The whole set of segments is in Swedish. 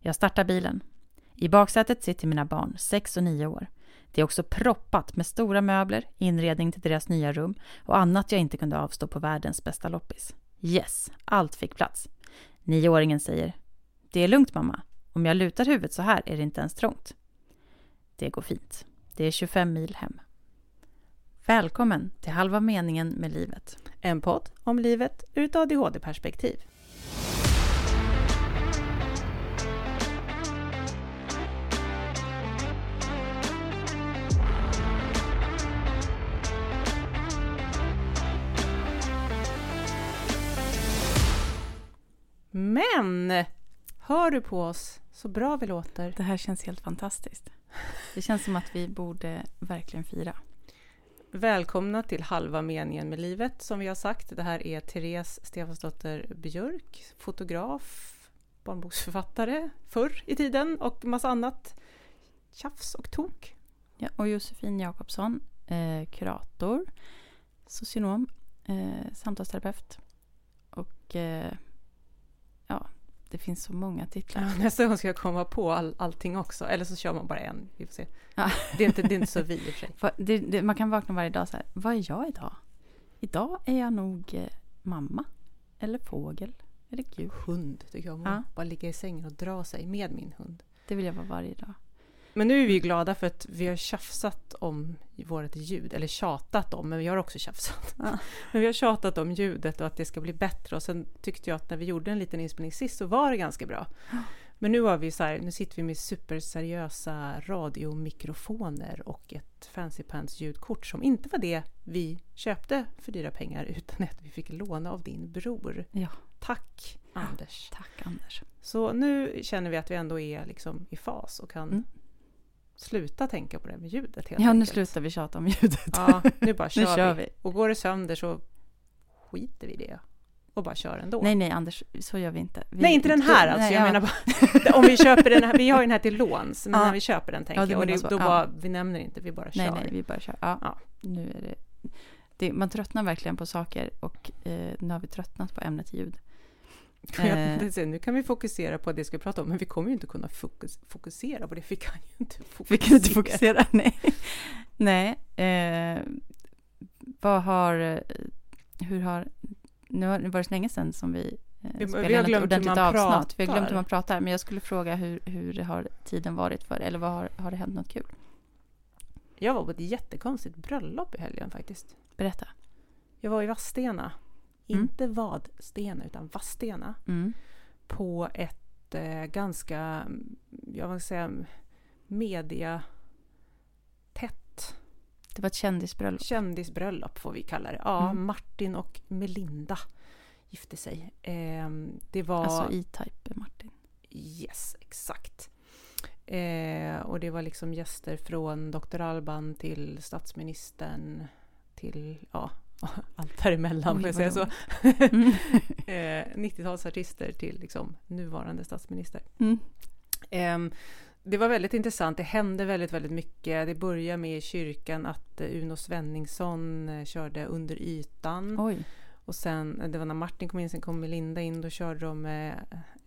Jag startar bilen. I baksätet sitter mina barn, 6 och 9 år. Det är också proppat med stora möbler, inredning till deras nya rum och annat jag inte kunde avstå på världens bästa loppis. Yes, allt fick plats. Nioåringen säger Det är lugnt mamma. Om jag lutar huvudet så här är det inte ens trångt. Det går fint. Det är 25 mil hem. Välkommen till Halva meningen med livet. En podd om livet ur ett ADHD-perspektiv. Men! Hör du på oss så bra vi låter? Det här känns helt fantastiskt. Det känns som att vi borde verkligen fira. Välkomna till halva meningen med livet som vi har sagt. Det här är Therese Stefansdotter Björk, fotograf, barnboksförfattare förr i tiden och massa annat tjafs och tok. Ja, och Josefin Jakobsson, eh, kurator, socionom, eh, samtalsterapeut och eh, det finns så många titlar. Ja, nästa gång ska jag komma på all, allting också, eller så kör man bara en. Vi får se. Ja. Det, är inte, det är inte så vi i och för sig. Det, det, man kan vakna varje dag så här, vad är jag idag? Idag är jag nog eh, mamma, eller fågel, eller gud. Hund tycker jag om. Ja. Bara ligga i sängen och dra sig med min hund. Det vill jag vara varje dag. Men nu är vi glada för att vi har tjafsat om vårt ljud, eller tjatat om, men vi har också tjafsat. Ja. Men vi har tjatat om ljudet och att det ska bli bättre och sen tyckte jag att när vi gjorde en liten inspelning sist så var det ganska bra. Men nu har vi så här, nu sitter vi med superseriösa radiomikrofoner och ett Fancy Pants ljudkort som inte var det vi köpte för dyra pengar utan att vi fick låna av din bror. Ja, Tack Anders! tack Anders. Så nu känner vi att vi ändå är liksom i fas och kan Mm. Sluta tänka på det med ljudet helt Ja, nu enkelt. slutar vi tjata om ljudet. Ja, nu bara kör, Nu kör vi. vi. Och går det sönder så skiter vi i det och bara kör ändå. Nej, nej Anders, så gör vi inte. Vi, Nej, inte den här alltså. nej, jag ja. menar bara, om vi köper den här, vi har ju den här till låns, men Ja. när vi köper den tänker Ja, jag, och det, då Ja. bara, vi nämner inte, vi bara kör. Nej, nej, vi bara kör. Ja, Ja. nu är det, det... Man tröttnar verkligen på saker och eh, nu har vi tröttnat på ämnet ljud. Eh. säga, nu kan vi fokusera på det vi ska prata om, men vi kommer ju inte kunna fokus, fokusera på det, vi kan ju inte fokusera. Vi kan inte fokusera, nej. nej. Eh, vad har... Hur har... Nu har det varit så länge sedan som vi eh, Vi- vi spelade har glömt hur ordentligt man avsnitt. Vi har glömt pratar. hur man pratar. Men jag skulle fråga hur, hur har tiden varit för Eller vad har, har det hänt något kul? Jag var på ett jättekonstigt bröllop i helgen faktiskt. Berätta. Jag var i Vadstena, Mm. inte Vadstena utan Vadstena, Mm. på ett eh, ganska, jag vill säga, media tätt Det var ett kändisbröllop. kändisbröllop får vi kalla det. Ja, Mm. Martin och Melinda gifte sig. Ehm, det var... Alltså E-Type, Martin. Yes, exakt. Eh, och det var liksom gäster från Dr. Alban till statsministern till, ja, allt däremellan får jag säga så. Mm. eh, 90-talsartister till liksom nuvarande statsminister. Mm. Ehm, det var väldigt intressant. Det hände väldigt, väldigt mycket. Det började med i kyrkan att eh, Uno Svenningsson eh, körde Under ytan. Oj. Och sen, eh, det var när Martin kom in, sen kom Melinda in, då körde de eh,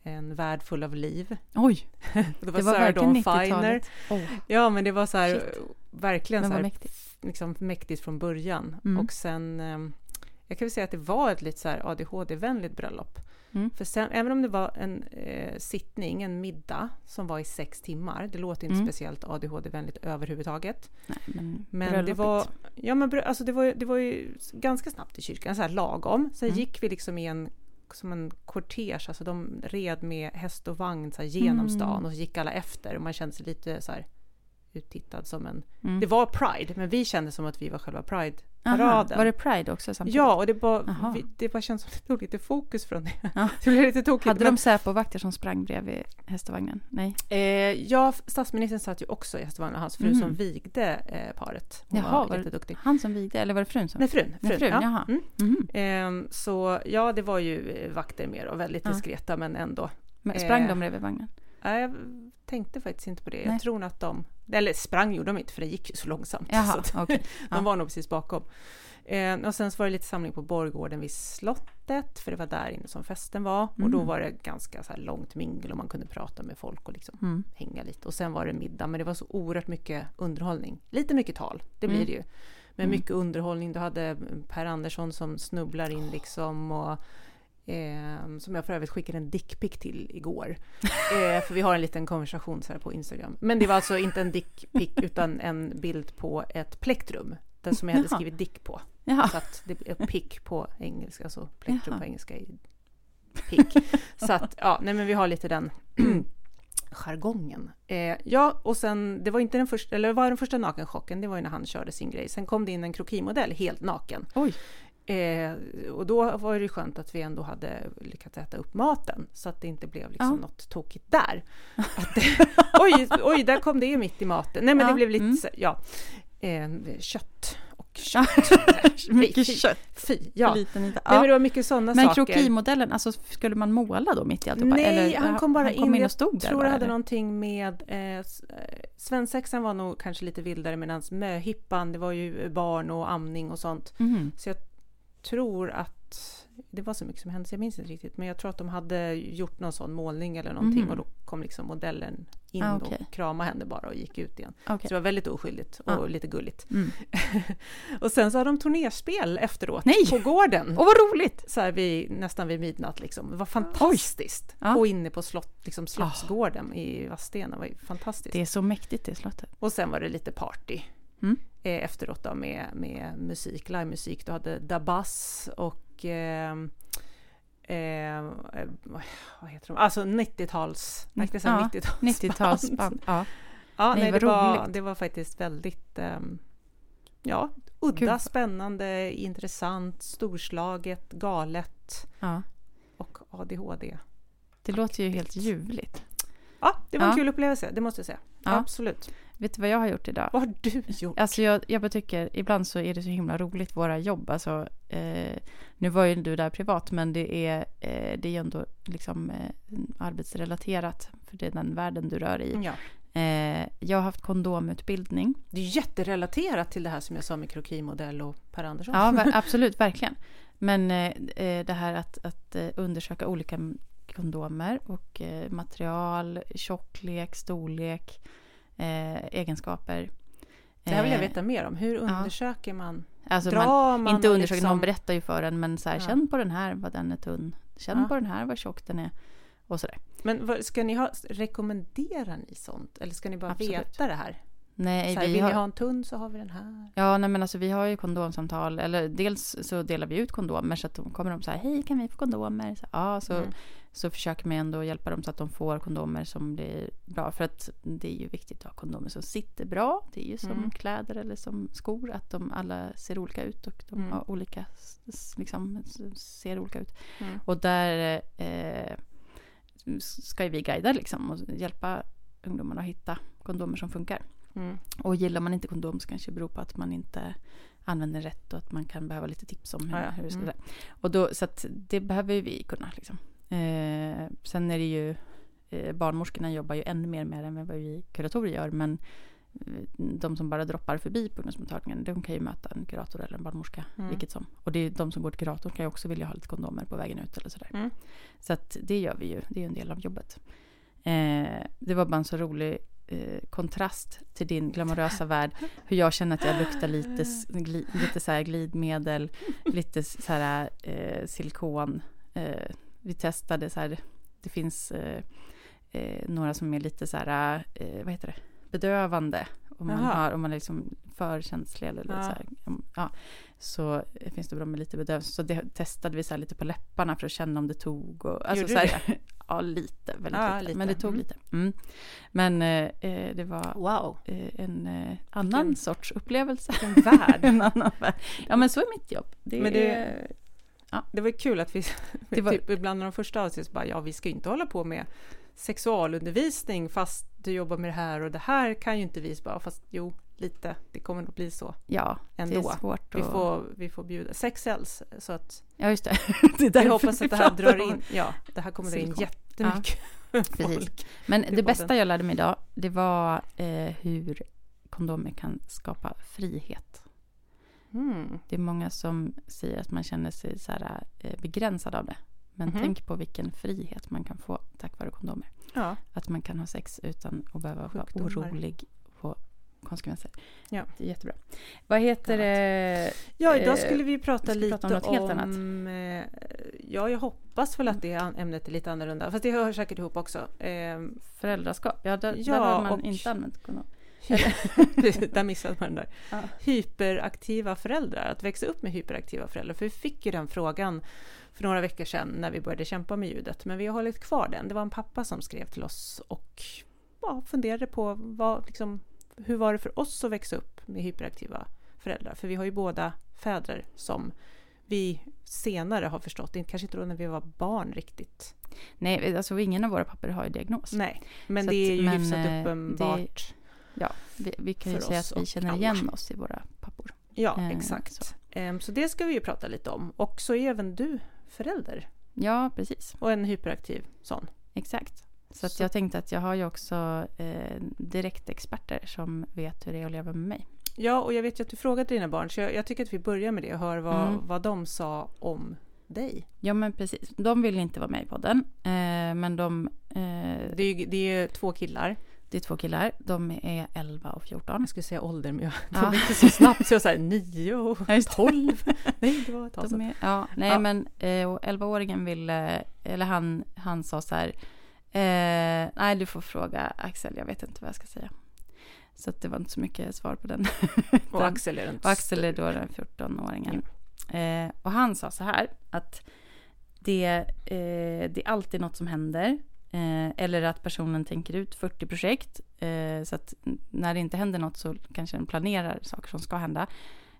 En värld full av liv. Oj, det var, det var Sarah verkligen Dawn Finer. 90-talet. Oh, Ja, men det var så här, verkligen så här, mäktigt. Liksom mäktigt från början. Mm. Och sen, eh, jag kan väl säga att det var ett lite så ADHD-vänligt bröllop. Mm. För sen, även om det var en eh, sittning, en middag, som var i sex timmar, det låter inte Mm. speciellt ADHD-vänligt överhuvudtaget. Nej, men, Men det var, ja, men alltså det, var, det var ju ganska snabbt i kyrkan, så här lagom. Sen Mm. gick vi liksom i en, som en kortege, alltså de red med häst och vagn så här, genom Mm. stan och så gick alla efter och man kände sig lite så här uttittad som en... Mm. Det var Pride, men vi kände som att vi var själva Pride-paraden. Var det Pride också samtidigt? Ja, och det bara, vi, det bara känns som att det tog lite fokus från det. Ja. Det blev lite tokigt. Hade men- de Säpo-vakter som sprang bredvid hästvagnen? Nej. Eh, ja, statsministern satt ju också i hästvagnen, hans fru Mhm. som vigde eh, paret. Hon Jaha, var var jätteduktig. Han som vigde, eller var det frun som? Nej, frun. Nej, frun, ja. Mm. Mhm. Ehm, så ja, det var ju eh, vakter mer och väldigt diskreta, men ändå. Men sprang Eh. de bredvid vagnen? Nej, jag tänkte faktiskt inte på det. Nej. Jag tror att de, Eller sprang gjorde de inte för det gick ju så långsamt. Jaha, så okej. de var nog precis bakom. Eh, och sen så var det lite samling på Borggården vid slottet, för det var där inne som festen var. Och då Mm. var det ganska så långt mingel och man kunde prata med folk och liksom Mm. hänga lite. Och sen var det middag, men det var så oerhört mycket underhållning. Lite mycket tal, det blir Mm. det ju. Men Mm. mycket underhållning. Du hade Per Andersson som snubblar in liksom och Eh, som jag för övrigt skickade en dickpic till igår. Eh, för vi har en liten konversation så här på Instagram. Men det var alltså inte en dickpic utan en bild på ett plektrum. Den som jag hade Jaha. skrivit dick på. Jaha. Så att det är pick på engelska, så plektrum Jaha. på engelska är pick. Så att, ja, nej men vi har lite den jargongen. Eh, ja, och sen, det var inte den första, eller var den första nakenchocken, det var ju när han körde sin grej. Sen kom det in en krokimodell helt naken. Oj. Eh, och då var det skönt att vi ändå hade lyckats äta upp maten så att det inte blev liksom Ja. något tokigt där. Att oj, oj, där kom det mitt i maten. Nej men Ja, det blev lite, mm. ja, eh, kött och kött. Mycket fy, kött. Fy, ja. Liten yta. Nej, men det var mycket sådana Men saker. krokimodellen, alltså skulle man måla då mitt i alltihopa? Nej, eller, han kom bara han kom in. in Jag och stod där tror bara, det hade eller? någonting med... Eh, eh, svensexan var nog kanske lite vildare medan möhippan, det var ju barn och amning och sånt. Mhm. Så jag tror att det var så mycket som hände, så jag minns inte riktigt. Men jag tror att de hade gjort någon sån målning eller någonting Mhm. och då kom liksom modellen in Ah, okej. och kramade henne bara och gick ut igen. Okej. Så det var väldigt oskyldigt och Ah. lite gulligt. Mm. och sen så hade de turnerspel efteråt Nej! på gården. Åh, vad roligt! Så här vid, nästan vid midnatt liksom. Det var fantastiskt! Ja. Och inne på slott, liksom Slottsgården i Vadstena var ju fantastiskt. Det är så mäktigt det slottet. Och sen var det lite party Mm. Eh, efteråt då med, med musik, livemusik. Du hade Dabas och eh, eh, vad heter de? Alltså 90-tals, Nitt- verkligen så här ja, 90-tals 90-talsband. Ja. Ja, Nej, nej, det, var, roligt. det var faktiskt väldigt ehm, ja, udda, Gud. spännande, intressant, storslaget, galet ja. och ADHD. Det låter ju helt ljuvligt. Ja, det var en Ja. kul upplevelse, det måste jag säga. Ja. Absolut. Vet du vad jag har gjort idag? Vad har du gjort? Alltså jag, jag bara tycker, ibland så är det så himla roligt våra jobb. Alltså, eh, nu var ju du där privat, men det är, eh, det är ju ändå liksom eh, arbetsrelaterat. För det är den världen du rör i. Ja. Eh, jag har haft kondomutbildning. Det är jätterelaterat till det här som jag sa med krokimodell och Per Andersson. Ja, ver- absolut, verkligen. Men eh, eh, det här att, att undersöka olika kondomer och material, tjocklek, storlek, eh, egenskaper. Det här vill jag Eh, veta mer om. Hur undersöker man? Alltså Drar man, man inte och undersöker, liksom- någon berättar ju för en, men så här, Ja. känn på den här vad den är tunn. Känn Ja. på den här vad tjock den är. Och sådär. Men vad, ska ni ha, rekommenderar ni sånt? Eller ska ni bara Absolut. veta det här? Nej, Så här vi vill har, ni ha en tunn så har vi den här. Ja, nej men alltså vi har ju kondomsamtal. Eller dels så delar vi ut kondomer så att de kommer de så här, hej kan vi få kondomer? Så, ja, så, Mm. Så försöker man ändå hjälpa dem så att de får kondomer som blir bra. För att det är ju viktigt att ha kondomer som sitter bra. Det är ju som Mm. kläder eller som skor. Att de alla ser olika ut och de Mm. har olika, liksom, ser olika ut. Mm. Och där eh, ska ju vi guida liksom och hjälpa ungdomarna att hitta kondomer som funkar. Mm. Och gillar man inte kondom så kanske det beror på att man inte använder rätt och att man kan behöva lite tips om hur, Ja, ja. hur det ska Mm. Och då, så att det behöver vi kunna. Liksom. Eh, sen är det ju, eh, barnmorskorna jobbar ju ännu mer med det än vad vi kuratorer gör. Men eh, de som bara droppar förbi på ungdomsmottagningen, de kan ju möta en kurator eller en barnmorska, Mm. vilket som. Och det är de som går till kuratorn kan ju också vilja ha lite kondomer på vägen ut eller sådär. Mm. Så att det gör vi ju, det är ju en del av jobbet. Eh, det var bara en så rolig eh, kontrast till din glamorösa värld. Hur jag känner att jag luktar lite, gli, lite så glidmedel, lite så här eh, silikon. Eh, vi testade så här, det finns eh, eh, några som är lite så här, eh, vad heter det, bedövande. Om man, har, om man är liksom för känslig eller Ja. så här, ja, så finns det bra med lite bedövning. Så det testade vi så lite på läpparna för att känna om det tog. Och, alltså Gjorde så här, Ja, lite. Väldigt Ja, lite, lite. Men det tog Mm. lite. Mm. Men eh, eh, det var Wow, eh, en eh, annan Vilken- sorts upplevelse. en värld. en annan värld. Ja, men så är mitt jobb. Det, Men det- är- Det var kul att vi, Det var- typ ibland av de första avsnitten bara, ja vi ska ju inte hålla på med sexualundervisning fast du jobbar med det här och det här kan ju inte vi bara, fast jo, lite, det kommer nog bli så ja, ändå. det är svårt. Vi att- får, vi får bjuda sex cells, så att Ja, just det. det är vi hoppas vi att det här drar in, ja, det här kommer dra in jättemycket Precis. folk. Men det podden. bästa jag lärde mig idag, det var eh, hur kondomer kan skapa frihet. Mm. Det är många som säger att man känner sig så här, eh, begränsad av det. Men Mhm. tänk på vilken frihet man kan få tack vare kondomer. Ja, Att man kan ha sex utan att behöva vara Sjukdomar. orolig på konsekvenser. Ja. Det är jättebra. Vad heter det? ja idag Eh, skulle vi prata lite prata om något helt om... eh, Ja, jag hoppas väl att det an- ämnet är lite annorlunda. Fast det hör säkert ihop också. Eh, Föräldraskap. Ja, där, Ja, där har man och- inte använt kondom. där missade man den där. Ja. Hyperaktiva föräldrar, att växa upp med hyperaktiva föräldrar. För vi fick ju den frågan för några veckor sedan när vi började kämpa med ljudet. Men vi har hållit kvar den. Det var en pappa som skrev till oss och ja, funderade på vad, liksom, hur var det för oss att växa upp med hyperaktiva föräldrar? För vi har ju båda fäder som vi senare har förstått, det kanske inte då när vi var barn riktigt. Nej, alltså ingen av våra papper har ju diagnos. Nej, men Så det är ju men, hyfsat eh, uppenbart. Ja, vi, vi kan ju säga att vi känner alla. igen oss i våra pappor. Ja, Eh, exakt. så. Ehm, Så det ska vi ju prata lite om. Och så är även du förälder Ja, precis. och en hyperaktiv sån. Exakt. Så, Så- jag tänkte att jag har ju också eh, direktexperter som vet hur det är att leva med mig. Ja, och jag vet ju att du frågade dina barn, så jag, jag tycker att vi börjar med det och hör vad, Mm. vad de sa om dig. Ja, men precis. De vill inte vara med i podden. Eh, men de... Eh, Det är ju det är ju två killar. Det är två killar. De är 11 och 14. Jag skulle säga ålder, men jag, Ja. de är inte så snabbt. Så jag säger nio och Ja, just det. tolv. Nej, det var ett tag De är, ja, nej Ja. men eh, och 11-åringen ville, eller han, han sa så här, eh, nej du får fråga Axel, jag vet inte vad jag ska säga. Så att det var inte så mycket svar på den. Och Axel är den Och Axel är då den 14-åringen. Eh, och han sa så här att det, eh, det är alltid något som händer. Eh, eller att personen tänker ut 40 projekt. Eh, så att när det inte händer något så kanske den planerar saker som ska hända.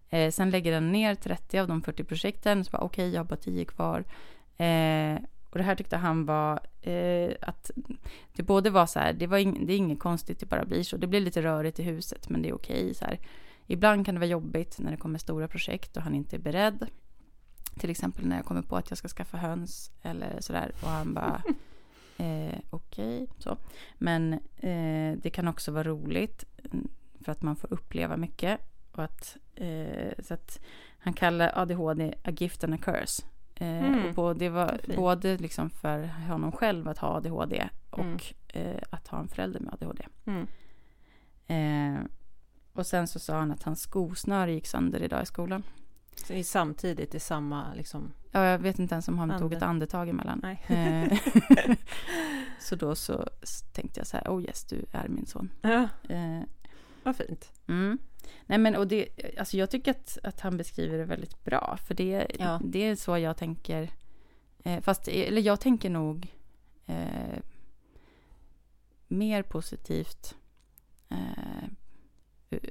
Eh, sen lägger den ner 30 av de 40 projekten. Så bara okej, jag har bara 10 kvar. Eh, och det här tyckte han var eh, att det både var så här, det, var in, det är inget konstigt, det bara blir så. Det blir lite rörigt i huset, men det är okej. så här. Ibland kan det vara jobbigt när det kommer stora projekt och han inte är beredd. Till exempel när jag kommer på att jag ska skaffa höns eller sådär. Och han bara, eh, okej, så. Men eh, det kan också vara roligt mm, för att man får uppleva mycket. Och att, eh, så att han kallar ADHD a gift and a curse. Eh, Mm. och både, det var fint. både liksom för honom själv att ha ADHD och Mm. eh, att ha en förälder med ADHD. Mm. Eh, och sen så sa han att hans skosnöre gick sönder idag i skolan. Så är samtidigt i samma liksom... Ja, jag vet inte ens om han Ande. tog ett andetag emellan. Nej. Eh, så då så tänkte jag så här, oh yes, du är min son. Ja, Eh, vad fint. mm. Nej men och det, alltså jag tycker att, att han beskriver det väldigt bra. För det, Ja. det är så jag tänker. Eh, fast, eller jag tänker nog eh, mer positivt. Eh,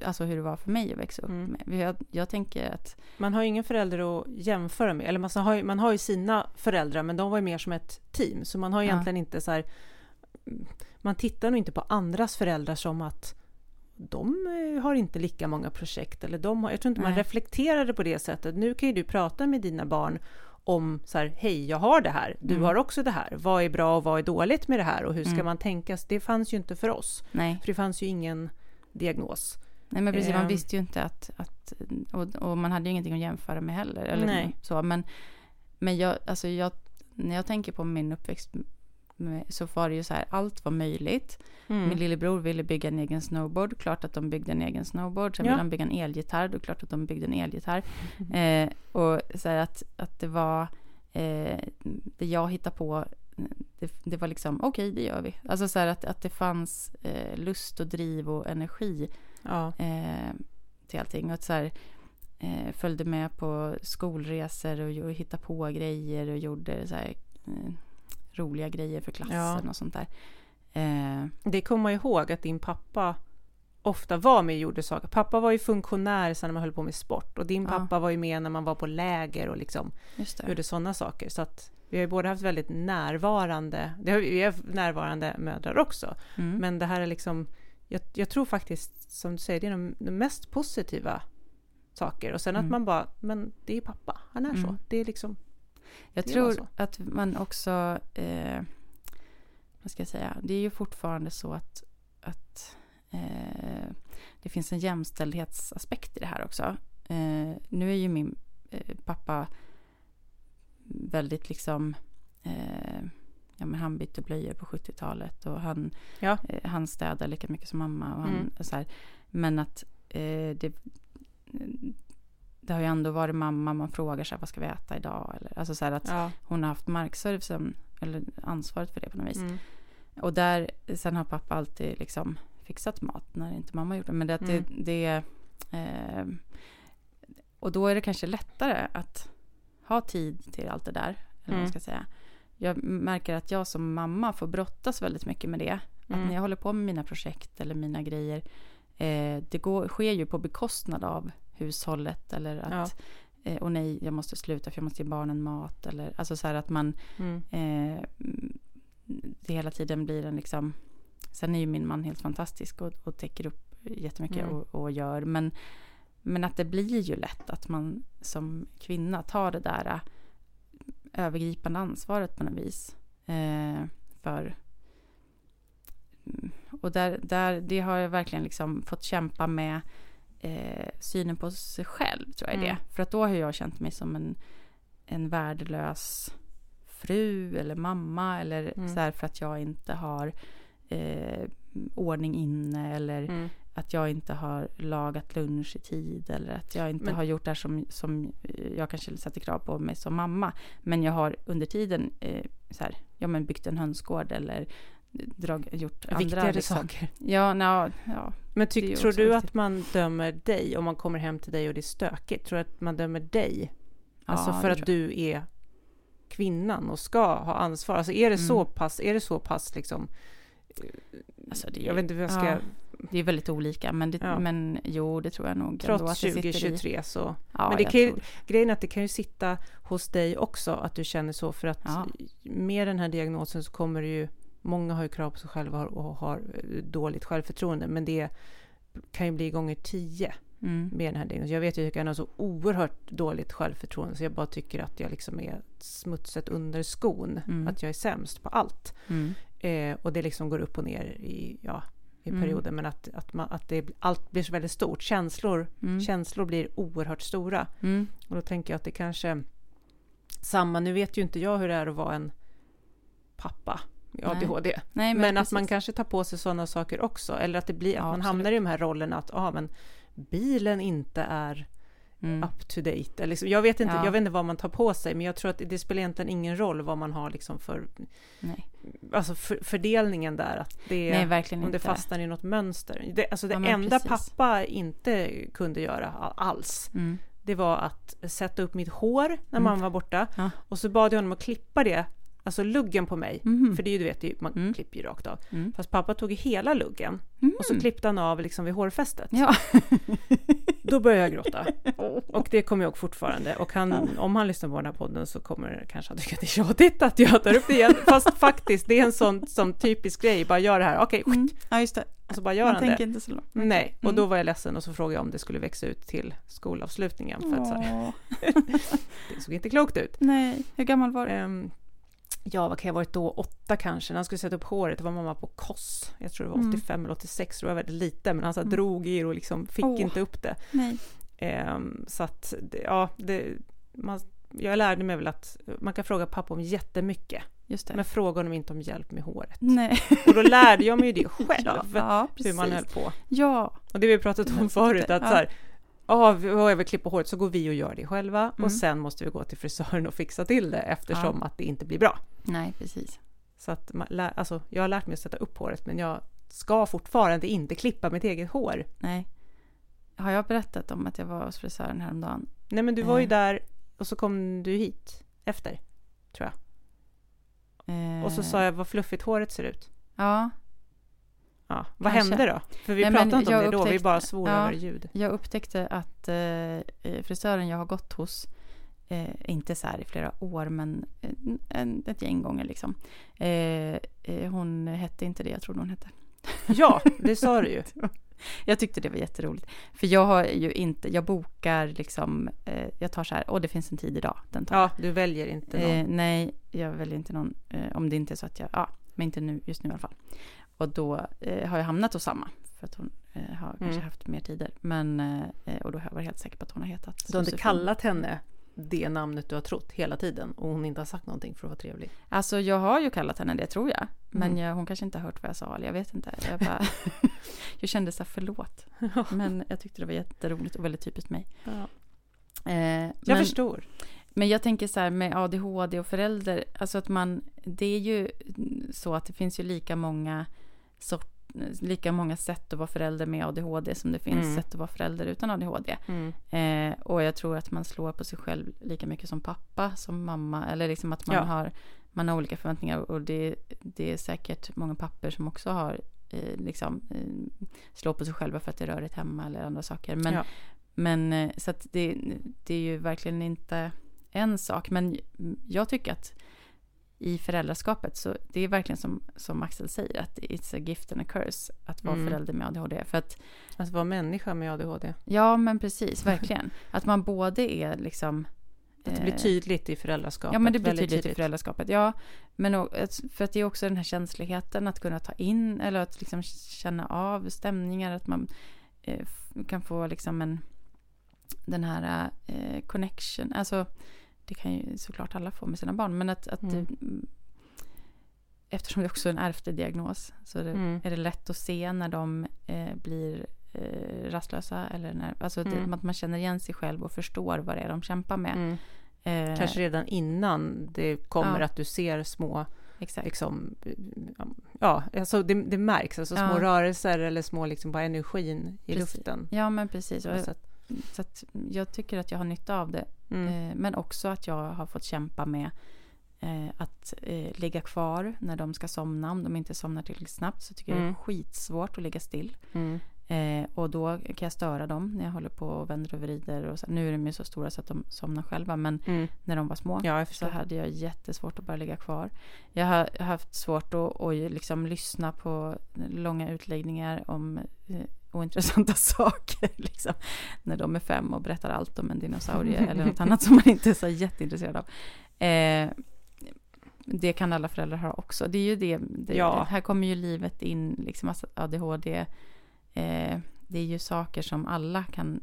alltså hur det var för mig att växa upp Mm. med. Jag, jag tänker att Man har ju ingen förälder att jämföra med. Eller man har, ju, man har ju sina föräldrar, men de var ju mer som ett team. Så man har Ja. egentligen inte så här... Man tittar nog inte på andras föräldrar som att de eh, har inte lika många projekt. Eller de har, jag tror inte man Nej. reflekterar det på det sättet. Nu kan ju du prata med dina barn om så här, hej, jag har det här, du Mm. har också det här. Vad är bra och vad är dåligt med det här och hur ska Mm. man tänka? Det fanns ju inte för oss, nej, för det fanns ju ingen diagnos. Nej men precis, man Ehm. visste ju inte att, att och, och man hade ju ingenting att jämföra med heller. Eller Nej. Så, men men jag, alltså jag, när jag tänker på min uppväxt så var det ju så här, allt var möjligt. Mm. Min lillebror ville bygga en egen snowboard, klart att de byggde en egen snowboard. Sen Ja. ville han bygga en elgitarr, då klart att de byggde en elgitarr. Eh, och så här att, att det var, eh, det jag hittade på, det, det var liksom, okej det gör vi. Alltså så här att, att det fanns eh, lust och driv och energi Ja. eh, till allting. Och så här, eh, följde med på skolresor och, och hittade på grejer och gjorde så här, eh, roliga grejer för klassen Ja. och sånt där. Eh, Det kommer man ihåg att din pappa ofta var med och gjorde saker. Pappa var ju funktionär sen när man höll på med sport och din Ja. pappa var ju med när man var på läger och liksom gjorde sådana saker. Så att vi har ju både haft väldigt närvarande, det har, vi har närvarande mödrar också, Mm. men det här är liksom, jag, jag tror faktiskt, som du säger, det är de, de mest positiva saker. Och sen Mm. att man bara, men det är ju pappa, han är så. Mm. Det är liksom, Jag tror så. att man också... Eh, vad ska jag säga, det är ju fortfarande så att, att eh, det finns en jämställdhetsaspekt i det här också. Eh, nu är ju min eh, pappa väldigt liksom eh, ja, men han bytte blöjor på 70-talet och han, Ja. eh, han städar lika mycket som mamma. Och han, Mm. så här, men att eh, det, det har ju ändå varit mamma, man frågar sig vad ska vi äta idag? Eller, alltså så här att Ja. hon har haft markservicen, eller ansvaret för det på något vis. Mm. Och där, sen har pappa alltid liksom fixat mat när inte mamma gjorde det. Men det, Mm. det, det eh, och då är det kanske lättare att ha tid till allt det där. Eller Mm. man ska säga. Jag märker att jag som mamma får brottas väldigt mycket med det. Mm. Att när jag håller på med mina projekt eller mina grejer. Eh, det går, sker ju på bekostnad av hushållet. Eller att, eh, och nej, jag måste sluta för jag måste ge barnen mat. Eller, alltså så här att man Mm. Eh, det hela tiden blir en liksom... Sen är ju min man helt fantastisk och, och täcker upp jättemycket Mm. och, och gör. Men, men att det blir ju lätt att man som kvinna tar det där övergripande ansvaret på något vis. Eh, för... Mm, Och där, där, det har jag verkligen liksom fått kämpa med eh, synen på sig själv, tror jag Mm. det. För att då har jag känt mig som en, en värdelös fru eller mamma eller Mm. så här för att jag inte har eh, ordning inne eller Mm. Att jag inte har lagat lunch i tid eller att jag inte Men- har gjort det som, som jag kanske sätter krav på mig som mamma. Men jag har under tiden eh, så här, ja, men byggt en hönsgård eller drag, gjort andra... Viktigare liksom- saker. Ja, no, ja, Men tyck, tror du viktigt. att man dömer dig om man kommer hem till dig och det är stökigt? Tror du att man dömer dig? Alltså ja, för att du är kvinnan och ska ha ansvar? Alltså är det Mm. så pass, är det så pass liksom... Alltså, det, Jag vet inte hur jag ska... ja, det är väldigt olika, men, det, Ja. men jo, det tror jag nog. Trots att det sitter i. 2023 så... Ja, Men det kan ju- Grejen är att det kan ju sitta hos dig också att du känner så för att Ja. med den här diagnosen så kommer det ju Många har ju krav på sig själva och har eh, dåligt självförtroende men det kan ju bli gånger tio Mm. med den här diagnosen. Jag vet ju att jag kan ha så oerhört dåligt självförtroende så jag bara tycker att jag liksom är smutset under skon. Mm. Att jag är sämst på allt. Mm. Eh, och det liksom går upp och ner i, ja, i Mm. perioder men att, att, man, att det, allt blir så väldigt stort. Känslor, Mm. känslor blir oerhört stora. Mm. Och då tänker jag att det kanske samma, nu vet ju inte jag hur det är att vara en pappa med Nej. ADHD. Nej, Men, att precis. man kanske tar på sig sådana saker också. Eller att det blir att Ja, man absolut. hamnar i de här rollerna att ah, men bilen inte är Mm. up to date. Liksom, jag, vet inte, Ja. jag vet inte vad man tar på sig men jag tror att det spelar egentligen ingen roll vad man har liksom för Nej. alltså för, fördelningen där. Att det, Nej, verkligen om inte. det fastnar i något mönster. Det, alltså det Ja, enda precis. pappa inte kunde göra alls Mm. det var att sätta upp mitt hår när Mm. mamma var borta. Ja. Och så bad jag honom att klippa det, alltså luggen på mig. Mhm. För det är ju, du vet, det man Mm. klipper ju rakt av. Mm. Fast pappa tog hela luggen Mm. och så klippte han av liksom vid hårfästet. Ja. Då började jag gråta. Och det kommer jag ihåg fortfarande. Och han, om han lyssnar på den här podden så kommer kanske han tycka att det är tjatigt att jag tar upp det igen. Fast faktiskt, det är en sån, sån typisk grej. Bara gör det här, okej, Mm. Ja, just det. och så bara gör Man han det. tänker inte så långt. Nej, och Mm. då var jag ledsen och så frågade jag om det skulle växa ut till skolavslutningen. För att så här, det såg inte klokt ut. nej, hur gammal var du? Ja, vad kan jag ha varit då? Åtta kanske. När han skulle sätta upp håret, det var mamma på KOS. Jag tror det var Mm. 85 eller 86, tror jag var väldigt lite. Men han så Mm. drog i det och liksom fick Åh. inte upp det. Ehm, så att, ja, det, man, jag lärde mig väl att man kan fråga pappa om jättemycket. Just det. Men fråga honom inte om hjälp med håret. Nej. Och då lärde jag mig ju det själv. Ja, ja, hur man höll på. Ja. Och det vi pratat om förut, att ja. så här, ja, jag vill klippa håret, så går vi och gör det själva. Mm. Och sen måste vi gå till frisören och fixa till det eftersom Ja. att det inte blir bra. Nej, precis. Så att man, alltså, jag har lärt mig att sätta upp håret, men jag ska fortfarande inte klippa mitt eget hår. Nej. Har jag berättat om att jag var hos frisören häromdagen? Nej, men du var ju Eh. där och så kom du hit efter, tror jag. Eh, Och så sa jag vad fluffigt håret ser ut. Ja, Ja, vad Kanske. hände då? För vi Nej, pratade inte om det då, vi upptäckte- bara svor ja. över ljud. jag upptäckte att eh, frisören jag har gått hos, eh, inte så här i flera år, men en, en, ett gäng gånger liksom. Eh, eh, hon hette inte det jag trodde hon hette. Ja, det sa du ju. Jag tyckte det var jätteroligt. För jag har ju inte, jag bokar liksom, eh, jag tar så här, och det finns en tid idag, den tar. Ja, du väljer inte någon. Eh, nej, jag väljer inte någon, om det inte är så att jag, ja, Men inte nu, just nu i alla fall. Och då eh, har jag hamnat hos samma. För att hon eh, har kanske Mm. haft mer tider. Men, eh, och då har jag varit helt säker på att hon har hetat Du har inte Josefin. kallat henne det namnet du har trott hela tiden och hon inte har sagt någonting för att vara trevlig. Alltså jag har ju kallat henne det tror jag. Men Mm. jag, hon kanske inte har hört vad jag sa. Eller jag vet inte. Jag, bara, jag kände så här förlåt. Men jag tyckte det var jätteroligt och väldigt typiskt mig. Ja. Eh, Jag men, förstår. men jag tänker så här med ADHD och förälder. Alltså att man, det är ju så att det finns ju lika många sort, lika många sätt att vara förälder med ADHD som det finns Mm. sätt att vara förälder utan ADHD. Mm. Eh, och jag tror att man slår på sig själv lika mycket som pappa, som mamma. Eller liksom att man, Ja. har, man har olika förväntningar. Och det, det är säkert många papper som också har eh, liksom, eh, slår på sig själva för att det rör ett hemma eller andra saker. Men, Ja. men eh, så att det, det är ju verkligen inte en sak. Men jag tycker att i föräldraskapet så det är verkligen som, som Axel säger att it's a gift and a curse att vara Mm. förälder med ADHD. För att Att vara människa med ADHD. Ja, men precis, verkligen. Att man både är liksom... Att det blir eh, tydligt i föräldraskapet. Ja, men det blir väldigt tydligt i föräldraskapet. Ja, men för att det är också den här känsligheten att kunna ta in eller att liksom känna av stämningar, att man eh, kan få liksom en den här eh, connection, alltså det kan ju såklart alla få med sina barn, men att, att Mm. det, mm, eftersom det också är en ärftlig diagnos så är det, Mm. är det lätt att se när de eh, blir eh, rastlösa eller när, alltså det, Mm. att man känner igen sig själv och förstår vad det är de kämpar med. Mm. Eh, Kanske redan innan det kommer Ja. att du ser små, Exakt. liksom, ja, alltså det, det märks, alltså små Ja. rörelser eller små, liksom bara energin i Precis. luften. Ja, men precis. Så så att jag tycker att jag har nytta av det. Mm. Eh, men också att jag har fått kämpa med eh, att eh, ligga kvar när de ska somna. Om de inte somnar tillräckligt snabbt så tycker jag det Mm. är skitsvårt att ligga still. Mm. Eh, och då kan jag störa dem när jag håller på och vänder och vrider. Och så. Nu är de ju så stora så att de somnar själva. Men Mm. när de var små Ja, så hade jag jättesvårt att bara ligga kvar. Jag har haft svårt att, att liksom lyssna på långa utläggningar om eh, ointressanta saker. Liksom, när de är fem och berättar allt om en dinosaurie eller något annat som man inte är så jätteintresserad av. Eh, det kan alla föräldrar ha också. Det är ju det, det Ja. här kommer ju livet in, liksom alltså ADHD. Eh, det är ju saker som alla kan,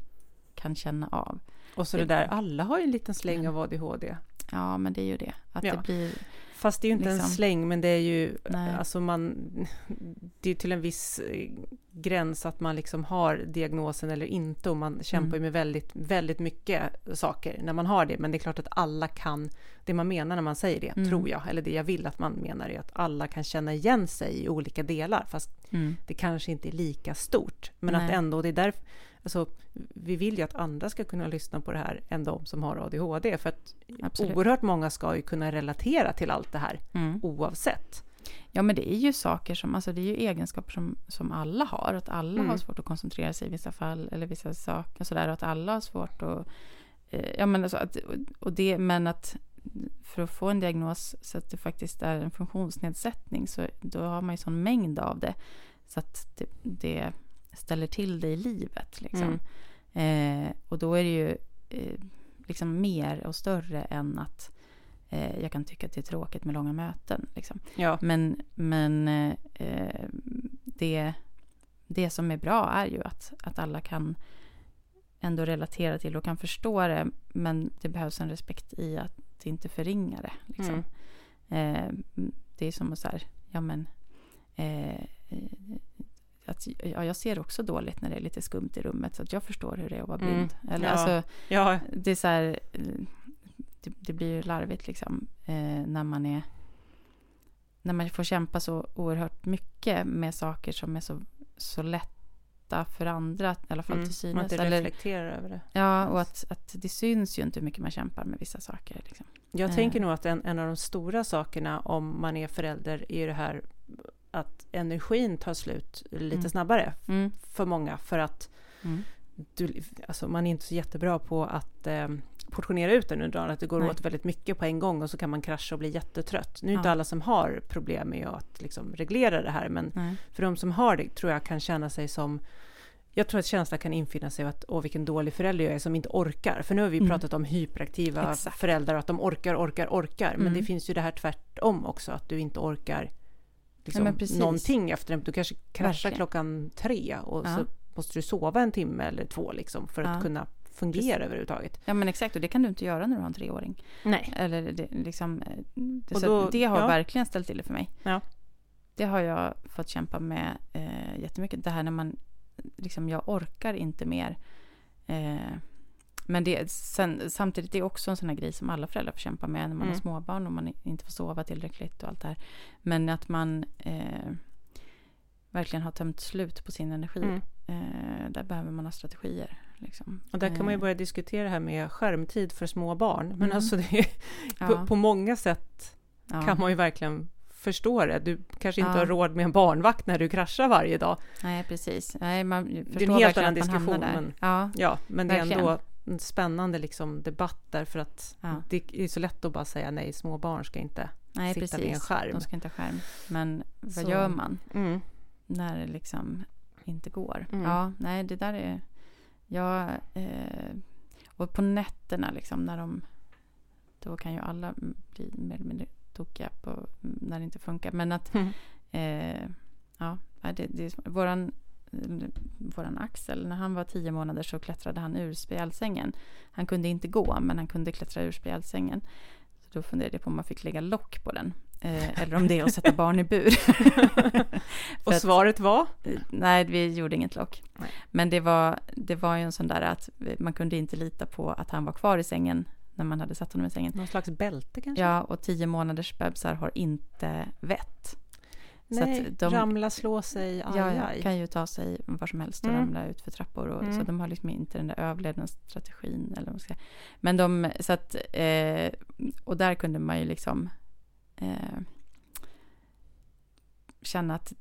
kan känna av. Och så det där, alla har ju en liten släng av ADHD. Ja, men det är ju det. Att Ja. det blir... Fast det är ju inte en Liksom. släng, men det är ju, Nej. alltså man, det är till en viss eh, gräns att man liksom har diagnosen eller inte och man kämpar Mm. med väldigt, väldigt mycket saker när man har det. Men det är klart att alla kan, det man menar när man säger det, Mm. tror jag, eller det jag vill att man menar är att alla kan känna igen sig i olika delar, fast Mm. det kanske inte är lika stort. Men att Nej. ändå, det är därför, alltså, vi vill ju att andra ska kunna lyssna på det här än de som har ADHD, för att Absolut. oerhört många ska ju kunna relatera till allt det här Mm. oavsett. Ja, men det är ju saker som, alltså det är ju egenskaper som, som alla har. Att alla Mm. har svårt att koncentrera sig i vissa fall eller vissa saker och sådär. Och att alla har svårt att, eh, ja men alltså att, och det, men att för att få en diagnos så att det faktiskt är en funktionsnedsättning så då har man ju sån mängd av det. Så att det, det ställer till det i livet liksom. Eh, och då är det ju eh, liksom mer och större än att eh, jag kan tycka att det är tråkigt med långa möten. Liksom. Ja, Men, men eh, det, det som är bra är ju att, att alla kan ändå relatera till och kan förstå det. Men det behövs en respekt i att inte förringa det. Liksom. Eh, det är som att så här, ja men eh, att, ja, jag ser också dåligt när det är lite skumt i rummet så att jag förstår hur det är att vara Mm. blind. Eller, Ja. alltså, ja, det är så här, eh, det, det blir ju larvigt liksom eh, när man är när man får kämpa så oerhört mycket med saker som är så, så lätta för andra, i alla fall mm, till man synes. inte Eller, reflekterar över det. ja, och att, att det syns ju inte hur mycket man kämpar med vissa saker. Liksom. Jag Eh. tänker nog att en, en av de stora sakerna om man är förälder är det här att energin tar slut lite Mm. snabbare Mm, för många för att mm, du, alltså man är inte så jättebra på att eh, portionera ut den under dagen, att det går Nej. åt väldigt mycket på en gång och så kan man krascha och bli jättetrött. Nu är det inte Ja. alla som har problem med att liksom reglera det här, men nej. för de som har det tror jag kan känna sig som jag tror att känslan kan infinna sig att åh vilken dålig förälder jag är som inte orkar. För nu har vi Mm. pratat om hyperaktiva Exakt. föräldrar och att de orkar, orkar, orkar. Men Mm. det finns ju det här tvärtom också, att du inte orkar liksom, precis. någonting efter det. Du kanske kraschar Verkligen. klockan tre och Ja. så måste du sova en timme eller två liksom, för att Ja. kunna fungera Precis. överhuvudtaget. Ja men exakt, och det kan du inte göra när du har en treåring. Nej. Eller det, liksom, eh, det, Och då- det har ja. verkligen ställt till det för mig. Ja. Det har jag fått kämpa med eh, jättemycket. Det här när man, liksom jag orkar inte mer. Eh, men det, sen, samtidigt det är också en sån här grej som alla föräldrar får kämpa med när man Mm. har småbarn och man inte får sova tillräckligt och allt det här. Men att man eh, verkligen har tömt slut på sin energi. Mm. Eh, där behöver man ha strategier. Liksom. Och där kan man ju Eh, börja diskutera det här med skärmtid för små barn. Men Mm. alltså det, ja, på, på många sätt ja. kan man ju verkligen förstå det. Du kanske inte Ja. har råd med en barnvakt när du kraschar varje dag. Nej, precis. Nej, man Det är en helt annan diskussion, men- Ja, Ja, men det är ändå en spännande liksom, debatt därför att Ja. det är så lätt att bara säga nej, små barn ska inte. nej, sitta precis. vid en skärm. De ska inte ha skärm. Men vad Så- gör man Mm. när det liksom inte går? Mm. Ja, nej, det där är... Jag... Eh, och på nätterna liksom när de... Då kan ju alla bli mer eller mindre tokiga på, när det inte funkar. Men att... Mm. Eh, ja, det, det är, våran, våran Axel, när han var tio månader så klättrade han ur spjälsängen. Han kunde inte gå, men han kunde klättra ur spjälsängen. Så då funderade jag på om man fick lägga lock på den. Eh, eller om det är att sätta barn i bur. Och att- svaret var? Nej, vi gjorde inget lock. Nej. Men det var, det var ju en sån där att man kunde inte lita på att han var kvar i sängen när man hade satt honom i sängen. Någon slags bälte kanske? Ja, och tio månaders bebisar har inte vett. Nej, att de- ramla, slå sig, aj, Ja, aj. kan ju ta sig var som helst och Mm. ramla ut för trappor. Och, Mm. Så de har liksom inte den där överlevnadsstrategin. Eller vad man ska. Men de, så att, eh, och där kunde man ju liksom eh, känna att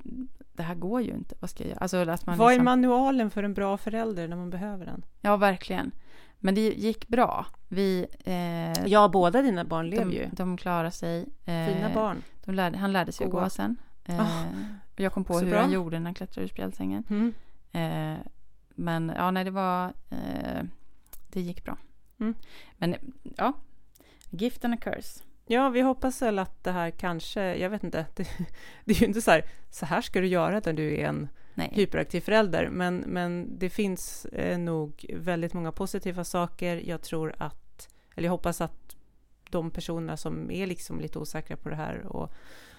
det här går ju inte. Vad ska jag göra? Alltså, att man Vad är liksom, manualen för en bra förälder när man behöver den? Ja, verkligen. Men det gick bra. Vi, eh, Ja, båda dina barn lever de, ju. de klarade sig. Eh, Fina barn. De lärde, han lärde sig att Goa. gå sen. Och jag kom på hur bra. han gjorde när han klättrade ur spjälsängen. Mm. Eh, men ja, nej, det var... Eh, det gick bra. Mm. Men ja, gift and a curse. Ja, vi hoppas väl att det här kanske, jag vet inte, det, det är ju inte så här, så här ska du göra när du är en Nej. hyperaktiv förälder, men, men det finns eh, nog väldigt många positiva saker. Jag tror att, eller jag hoppas att de personerna som är liksom lite osäkra på det här och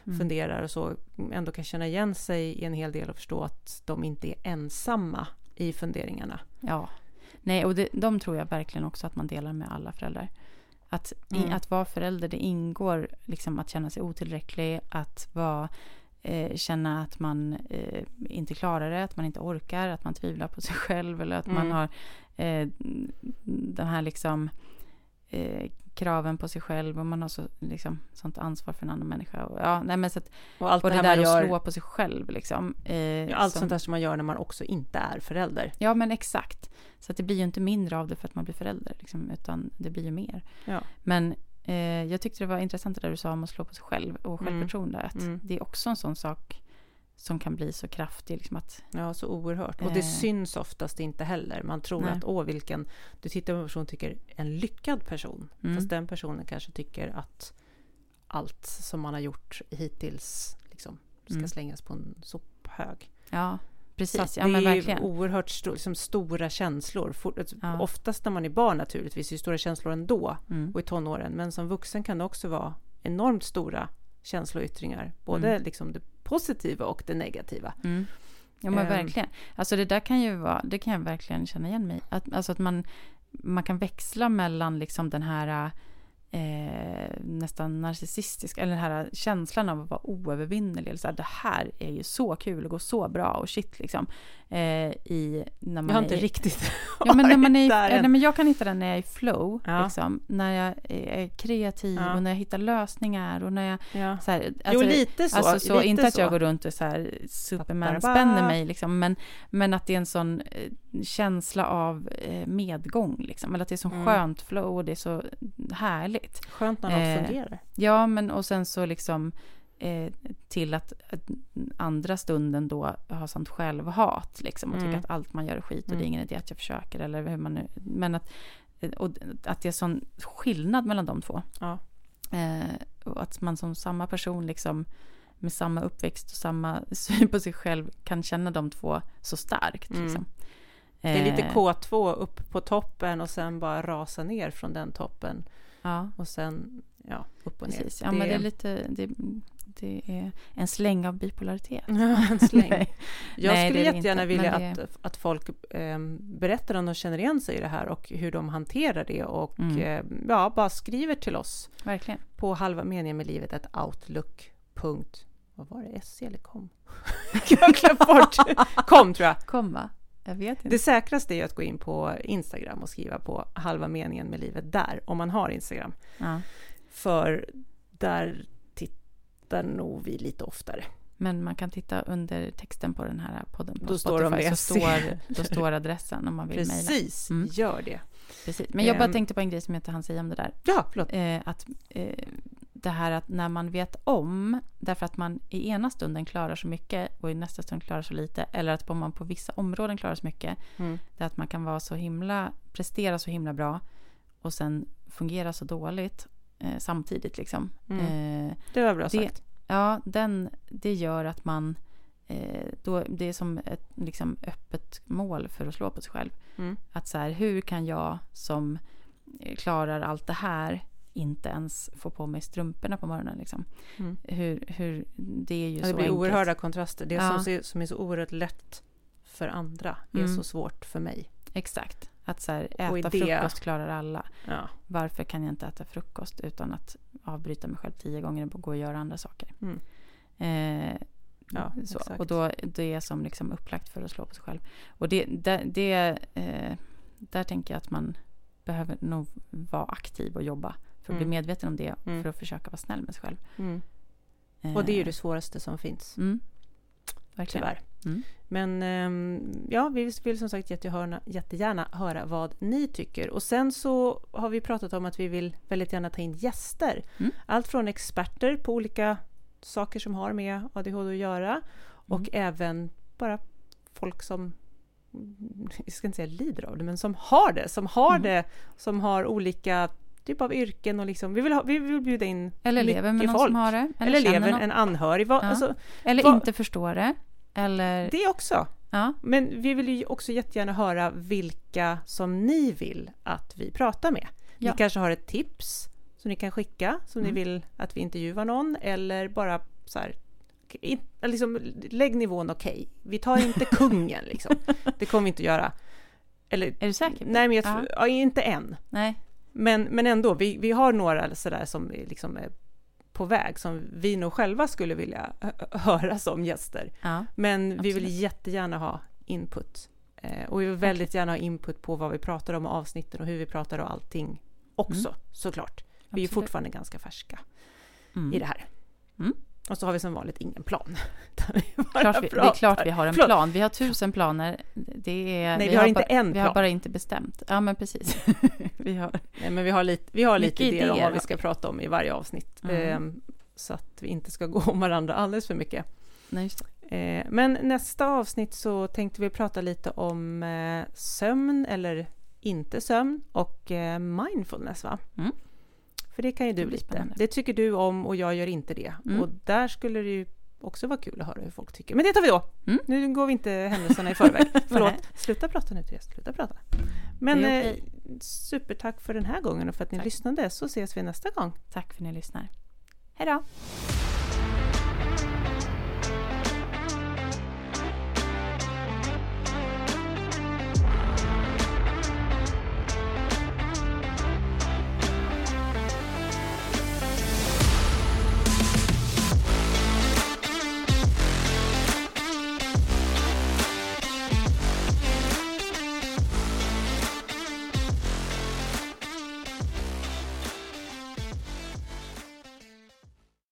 Mm. funderar och så ändå kan känna igen sig i en hel del och förstå att de inte är ensamma i funderingarna. Ja. Nej, och det, de tror jag verkligen också att man delar med alla föräldrar. Att, i, Mm. att vara förälder, det ingår liksom att känna sig otillräcklig, att vara, eh, känna att man eh, inte klarar det, att man inte orkar, att man tvivlar på sig själv eller att man Mm. har eh, den här liksom eh, kraven på sig själv och man har så, liksom, sånt ansvar för en annan människa. Och, ja, nej, men så att, Och allt och det det där man att gör, slå på sig själv. Liksom, eh, ja, allt som- sånt där som man gör när man också inte är förälder. Ja, men exakt. Så att det blir ju inte mindre av det för att man blir förälder, liksom, utan det blir ju mer. Ja. Men eh, jag tyckte det var intressant det där du sa om att slå på sig själv och Mm. självförtroende. Att Mm. Det är också en sån sak som kan bli så kraftig. Liksom att, Ja, så oerhört. Och det Eh. syns oftast inte heller. Man tror Nej. att, åh vilken... Du tittar på en person och tycker en lyckad person. Mm. Fast den personen kanske tycker att allt som man har gjort hittills liksom, ska Mm. slängas på en sophög. ja, Så precis. att Ja, det är verkligen. oerhört sto- liksom stora känslor. For, Ja. Oftast när man är barn naturligtvis, är det stora känslor ändå Mm. och i tonåren. Men som vuxen kan det också vara enormt stora känsloyttringar. Både Mm. liksom det positiva och det negativa. Mm. Ja, men Ehm. verkligen. Alltså det där kan ju vara, det kan jag verkligen känna igen mig i. att, Alltså att man, man kan växla mellan liksom den här eh, nästan narcissistiska, eller den här känslan av att vara oövervinnerlig. Eller så här, det här är ju så kul och går så bra och shit liksom. Eh, i, när man Jag har är inte i, riktigt Ja, men när man är, där nej, men jag kan hitta den när jag är i flow, Ja. liksom, när jag är kreativ Ja. och när jag hittar lösningar och när jag... Ja. Så här, jo, alltså, lite så. Alltså så, lite inte att så. jag går runt och så här superman Ba-ba-ba. spänner mig liksom, men, men att det är en sån eh, känsla av eh, medgång liksom, eller att det är så Mm. skönt flow och det är så härligt. Skönt när något Eh, fungerar. Ja, men och sen så liksom eh, till att, andra stunden då ha sånt självhat liksom och Mm. tycka att allt man gör är skit och det Mm. är ingen idé att jag försöker eller hur man nu, men att, eh, och att det är sån skillnad mellan de två. Ja. Eh, och att man som samma person liksom med samma uppväxt och samma syn på sig själv kan känna de två så starkt. Mm. Liksom. Det är lite Eh, K2 upp på toppen och sen bara rasa ner från den toppen Ja, och sen ja, upp och ner. precis. Ja, men det är lite... Det, det är en släng av bipolaritet. en släng. Nej. Jag Nej, skulle det är det jättegärna inte, vilja det- att, att folk eh, berättar om de känner igen sig i det här och hur de hanterar det och Mm. eh, ja, bara skriver till oss Verkligen. på halva meningen med livet ett outlook. Punkt. Vad var det? SC eller kom? jag har bort. kom tror jag. Kom, va? Jag vet inte. Det säkraste är att gå in på Instagram och skriva på halva meningen med livet där, om man har Instagram. Ja. För där tittar nog vi lite oftare. Men man kan titta under texten på den här podden på Då står Spotify. de det, så står, då står adressen om man vill mejla. Precis, Mm. gör det. Precis. Men jag bara Ehm. tänkte på en grej som jag inte hann säga om det där. Ja, förlåt. Eh, att eh, det här att när man vet om, därför att man i ena stunden klarar så mycket och i nästa stund klarar så lite, eller att man på vissa områden klarar så mycket, Mm. det är att man kan vara så himla, prestera så himla bra och sen fungera så dåligt eh, samtidigt liksom. Mm. Eh, Det var bra det- sagt. Ja, den, det gör att man... Eh, då, det är som ett liksom, öppet mål för att slå på sig själv. Mm. Att så här, hur kan jag som eh, klarar allt det här inte ens få på mig strumporna på morgonen? Liksom? Mm. Hur, hur, det är ju Ja, så det blir enkelt. oerhörda kontraster. Det Ja. som, ser, som är så oerhört lätt för andra är Mm. så svårt för mig. Exakt. Att så här, äta det- frukost klarar alla. Ja. Varför kan jag inte äta frukost utan att avbryta mig själv tio gånger och gå och göra andra saker? Mm. Eh, Ja, så. exakt. Och då det är som liksom upplagt för att slå på sig själv. Och det, det, det eh, där tänker jag att man behöver nog vara aktiv och jobba för att Mm. bli medveten om det Mm. för att försöka vara snäll med sig själv. Mm. Eh, Och det är ju det svåraste som finns, Mm, verkligen. tyvärr. Mm. Men ehm, ja, vi vill som sagt jättegärna, jättegärna höra vad ni tycker. Och sen så har vi pratat om att vi vill väldigt gärna ta in gäster. Mm. Allt från experter på olika saker som har med ADHD att göra och Mm. även bara folk som jag ska inte säga lider av det, men som har det, som har det, som har olika typ av yrken och liksom, vi vill, ha, vi vill bjuda in Eller lever med mycket någon folk. som har det. Eller, känner lever någon. en anhörig. Vad, Ja. alltså, Eller vad- inte förstår det. Eller, det också. ja, Men vi vill ju också jättegärna höra vilka som ni vill att vi pratar med. Ja. Ni kanske har ett tips som ni kan skicka, som Mm. ni vill att vi intervjuar någon, eller bara så här, in, liksom, lägg nivån okej. Vi tar inte kungen liksom. Det kommer vi inte göra. Eller, är du säker? nej men jag ja, inte än. Nej. Men, men ändå, vi, vi har några sådär som är liksom är på väg, som vi nog själva skulle vilja hö- höra som gäster. Ja. Men vi vill jättegärna ha input. Eh, och vi vill väldigt gärna ha input på vad vi pratar om och avsnitten och hur vi pratar och allting också, såklart. Vi är Absolut. fortfarande ganska färska Mm. i det här. Mm. Och så har vi som vanligt ingen plan. Vi Klart vi, det är klart vi har en plan. Vi har tusen planer. Det är, Nej, vi har inte bara, en Vi har plan. bara inte bestämt. Ja, men precis. vi har, Nej, men vi har lite, vi har lite Mycket idéer om idéer vad vi ska vi. prata om i varje avsnitt. Mm. Eh, så att vi inte ska gå om varandra alldeles för mycket. nej, just det. Eh, men nästa avsnitt så tänkte vi prata lite om eh, sömn eller inte sömn och eh, mindfulness va? Mm. För det kan ju Det du blir lite. spännande. Det tycker du om och jag gör inte det. Mm. Och där skulle det ju också vara kul att höra hur folk tycker. Men det tar vi då! Mm. Nu går vi inte händelserna i förväg. Förlåt, sluta prata nu Therese, sluta prata. Men Det är eh, supertack för den här gången och för att ni Tack. lyssnade så ses vi nästa gång. Tack för att ni lyssnar. Hej då!